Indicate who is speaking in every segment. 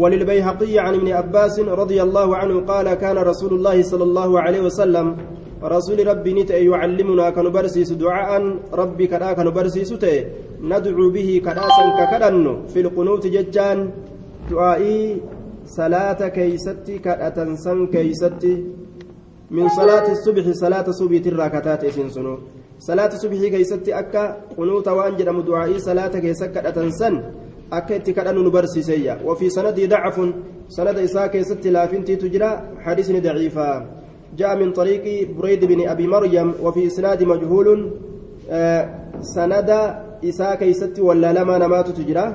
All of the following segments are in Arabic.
Speaker 1: وللبيهقي عن ابن عباس رضي الله عنه قال كان رسول الله صلى الله عليه وسلم رسول ربي نتأ يعلمنا كنبرسيس دعاء ربي كدا كنبرسيس ندعو به كداسا ككدن في القنوت ججان دعائي صلاة كيستي كأتنسن كيستي من صلاة الصبح صلاة صبح الراكتات سنسنو صلاة الصبح كيستي أكا قنوت وأنجل دعائي صلاة كيسك كأتنسن akka itti kadhannu nu barsiiseyya wafii sanadii dacfun sanada isaa keessatti laafintiitu jira xadiisni daciifa جاء من طريق بريد بن أبي مريم وفي إسناد مجهول سند إساء كيست ولا لما نمات تجرى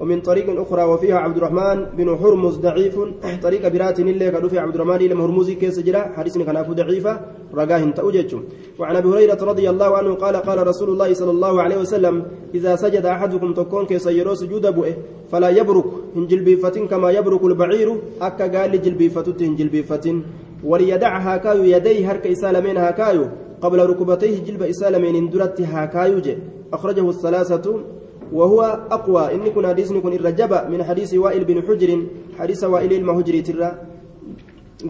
Speaker 1: ومن طريق أخرى وفيها عبد الرحمن بن حرمز ضعيف طريق برات اللي قالوا في عبد الرحمن إلى هرمزي كيس جرى حديث كان ضعيفة رقاه تأوجج وعن أبي هريرة رضي الله عنه قال قال رسول الله صلى الله عليه وسلم إذا سجد أحدكم تكون كيس يرو سجود بؤه فلا يبرك هنجل بيفة كما يبرك البعير أكا قال لجل بيفة هنجل بيفة وليدعها كايو يديه هرك إسالمين هكايو قبل ركبتيه جلب إسالمين اندرت هكايو جي أخرجه الثلاثة وهو أقوى إن كنا حديث كن الرجب من حديث وائل بن حجر حديث وائل المهجري ترى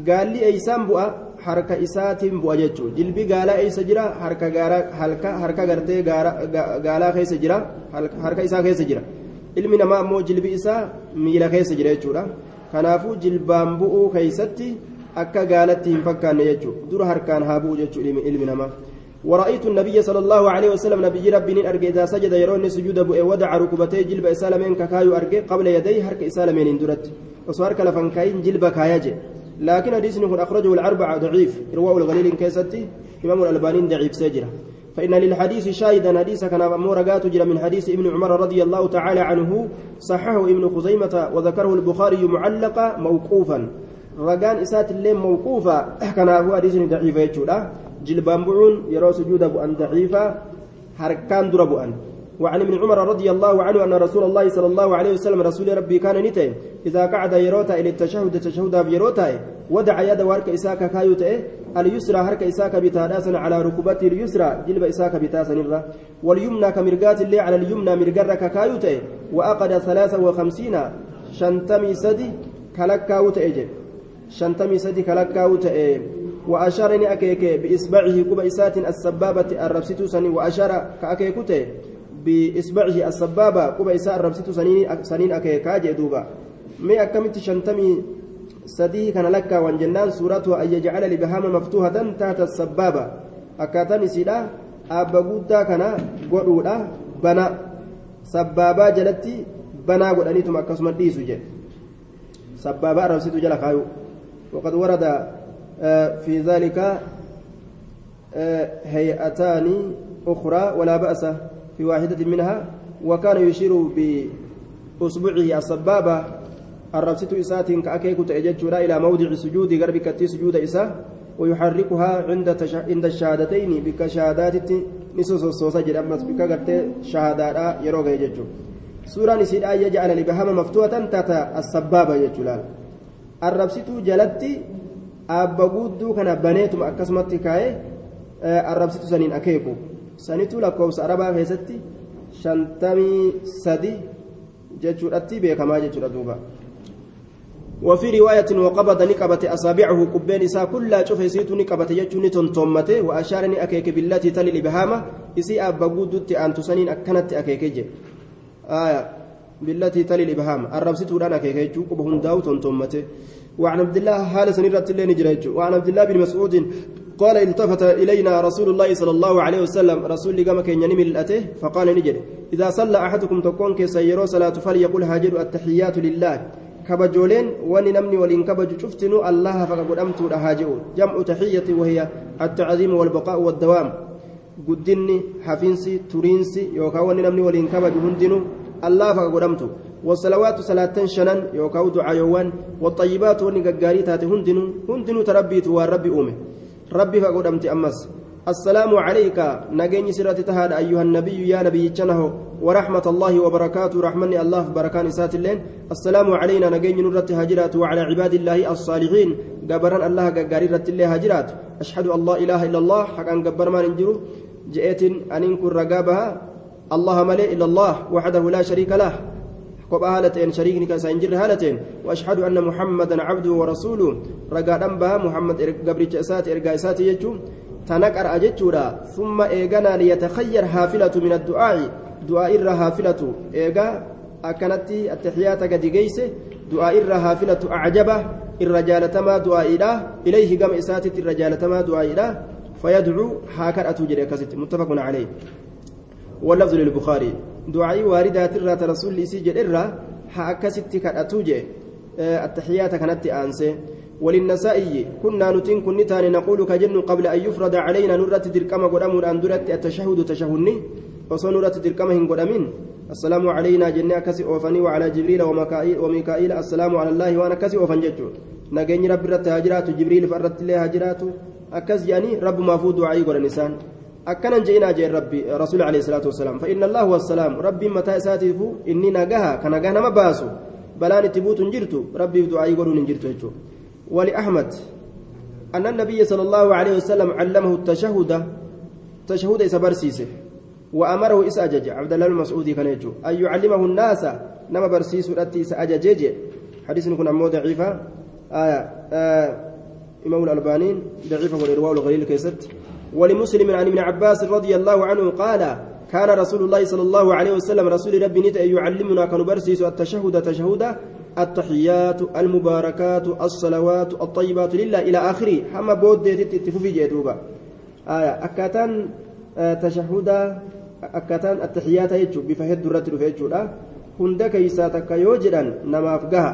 Speaker 1: قال لي أيسان بؤا حركة إساتين بؤا جتشو جلبي قال أيس جرا حركة قارا حركة حركة قرتي قالا خيس جرا حركة إسا خيس جرا ilmi namaa ammoo jilbi isaa miila keessa jira jechuudha kanaafuu jilbaan bu'uu keeysatti akka gaalatti hin fakkaanne jechuudha dura harkaan haa bu'u jechuudha ilmi namaa ورأيت النبي صلى الله عليه وسلم نبي ربي أرجع إذا سجد يروني سجود أبو ودع ركبتي جلب إسالمين ككايو أرجع قبل يديه هرك إسالمين اندرت. وصارك لفنكاين جلب كايجي لكن حديث نقول أخرجه الأربعة ضعيف. رواه الغليل كيستي إمام الألباني ضعيف سجرة. فإن للحديث شاهدا حديث كان مورقات جرى من حديث ابن عمر رضي الله تعالى عنه. صححه ابن خزيمة وذكره البخاري معلقا موقوفا. رقان إسات الليل موقوفا كان هو حديث ضعيف يجودا جلبان بعون يرى سجود بؤن ضعيفا حركان در بؤن وعن ابن عمر رضي الله عنه أن رسول الله صلى الله عليه وسلم رسول ربي كان نتي إذا قعد يروتا إلى التشهد تشهد بيروتا ودع يد وارك إساكا كايوتا اليسرى هرك إساكا بتاداسا على ركبته اليسرى جلب إساكا بتاسا نرى واليمنى كمرقات اللي على اليمنى مرقرك كايوتا وأقد ثلاثة وخمسين شنتمي سدي كلكاوتا إجي شنتمي سدي كلكاوتا وأشارني أكيك بإصبعه كوب إسات السبابة الربسيتو سني وأشار كأكيكوتي بإصبعه السبابة كوب إساء الربسيتو سنين سنين أكيكا جدوبا مي أكملت شنتمي سديه كان لك وانجنان سورته أن يجعل لبهام مفتوحة تحت السبابة. أكاتني سيدا أبا قودا كان قدودا بنا. سبابا جلتي بنا قدانيتم أكسم الديسو جي. سبابا ربسيتو جل خايو وقد ورد في ذلك هيئتان أخرى ولا بأس في واحدة منها وكان يشير بأصبعه السبابة الربسة إسات كأكيك تأججنا إلى موضع سجود غرب كتي سجود إساء ويحركها عند تش... عند الشهادتين بك شهادات نسوس الصوصة جد أمس بك غرت شهادات يروغ يججو. سورة نسيد آية جعل لبهام مفتوحة تاتا السبابة يجلال الربسة جلتي abba guudduu kana baneetuma akkasumatti kaa'ee arrabsitu saniin akeeku. Sanitu lakkoofsa arabaa keessatti shantamii sadi jechuudhatti beekamaa jechuudha duuba. وفي رواية وقبض نقبة أصابعه قبين إساء كلها شوف يسيت نقبة يجو نتنتمته وأشارني أكيك بالتي تلي الإبهامة إسي أبا قدت أن تسنين أكنت أكيكيج آية بالتي تلي الإبهام الربسة ورانا أكيكيج قبهن داو تنتمته وعن عبد الله حال سنرة اللين جريج وعن عبد الله بن مسعود قال التفت إلينا رسول الله صلى الله عليه وسلم. رسول لقام كين ينمي الأته فقال نجد. إذا صلى أحدكم تكون كسيرو صلاة فليقول هاجر التحيات لله. كبجولين وني نمني ولين كبج شفتنو الله فقد أمت هاجئ جمع تحية وهي التعظيم والبقاء والدوام. قدني حفنسي ترينسي يوكا وني نمني ولين كبج هندنو الله فقد أمت والصلوات صلاة شنن يوكاو دعايوان والطيبات ونقاري تاتي هندنو هندنو تربيت والربي أومه ربي فقد أمتي أمس. السلام عليك نجيني سيرة تهاد أيها النبي يا نبي جنه ورحمة الله وبركاته رحمني الله بركان سات اللين. السلام علينا نجيني نرة هاجرات وعلى عباد الله الصالحين. جبران الله جاري رت الله هاجرات. أشهد لا إله إلا الله حق أن جبر ما ننجرو. جئت أن إنكر رقابها. الله ملئ إلا الله وحده لا شريك له. Ta'een waashhadu anna muhammadan cabduhu warasuuluhu ragaadhaan baha muhammad gabricha isaati ergaa isaati jechuun tana qar'a jechuudha summa eeganaa liyatakhayyar haafilatu min addu'aa'i du'aa irra haafilatu eegaa akkanatti attixiyaata gadi geeyse du'aa irra haafilatu acjaba irra jaalatamaa du'aa'iidha ilayhi gama isaatitti irra jaalatamaa du'aa'iidha فيدعو هكذا أتوجد كست متفق عليه واللفظ للبخاري. دعاء واردات الرات رسول سيجد الرا هكست كأتوجد التحيات كانت أنسي. وللنسائي كنا نتين كنتان نقول كجن قبل أن يفرض علينا نرة دركما قدام أن درت التشهد تشهني. وصنورة دركما هن قدامين السلام علينا جنة كسي أوفني وعلى جبريل وميكائيل. السلام على الله وأنا كسي أوفن جتشو نجني رب رت هاجرات جبريل فرت الله هاجرات. أكز يعني رب ما فود دعائي قول النسان أكنا جئنا جاء ربي رسول عليه الصلاة والسلام. فإن الله هو السلام. ربي متى ساتفو إني نجاها. كان جانا ما باسو. بلان تبوت جرتو ربي دعائي قول نجرتو ولأحمد أن النبي صلى الله عليه وسلم علمه التشهد تشهد إسبرسيسه وأمره إسأجج عبد الله المسعودي كان يجو. أن يعلمه الناس نما برسيس التي إسأجج حديث نكون عمو ضعيفة. آية آه إمام الألباني ضعيفة والإرواء الغليل كيست. ولمسلم عن ابن عباس رضي الله عنه قال كان رسول الله صلى الله عليه وسلم رسول ربي نت يعلمنا كان برسيس التشهد تشهد التحيات المباركات الصلوات الطيبات لله إلى آخره. حما بود تفوفي جدوبا آية. أكاتان آه تشهد أكاتان التحيات يجو بفهد درت رفيجو هند كيسا تكا يوجدان نماف قها.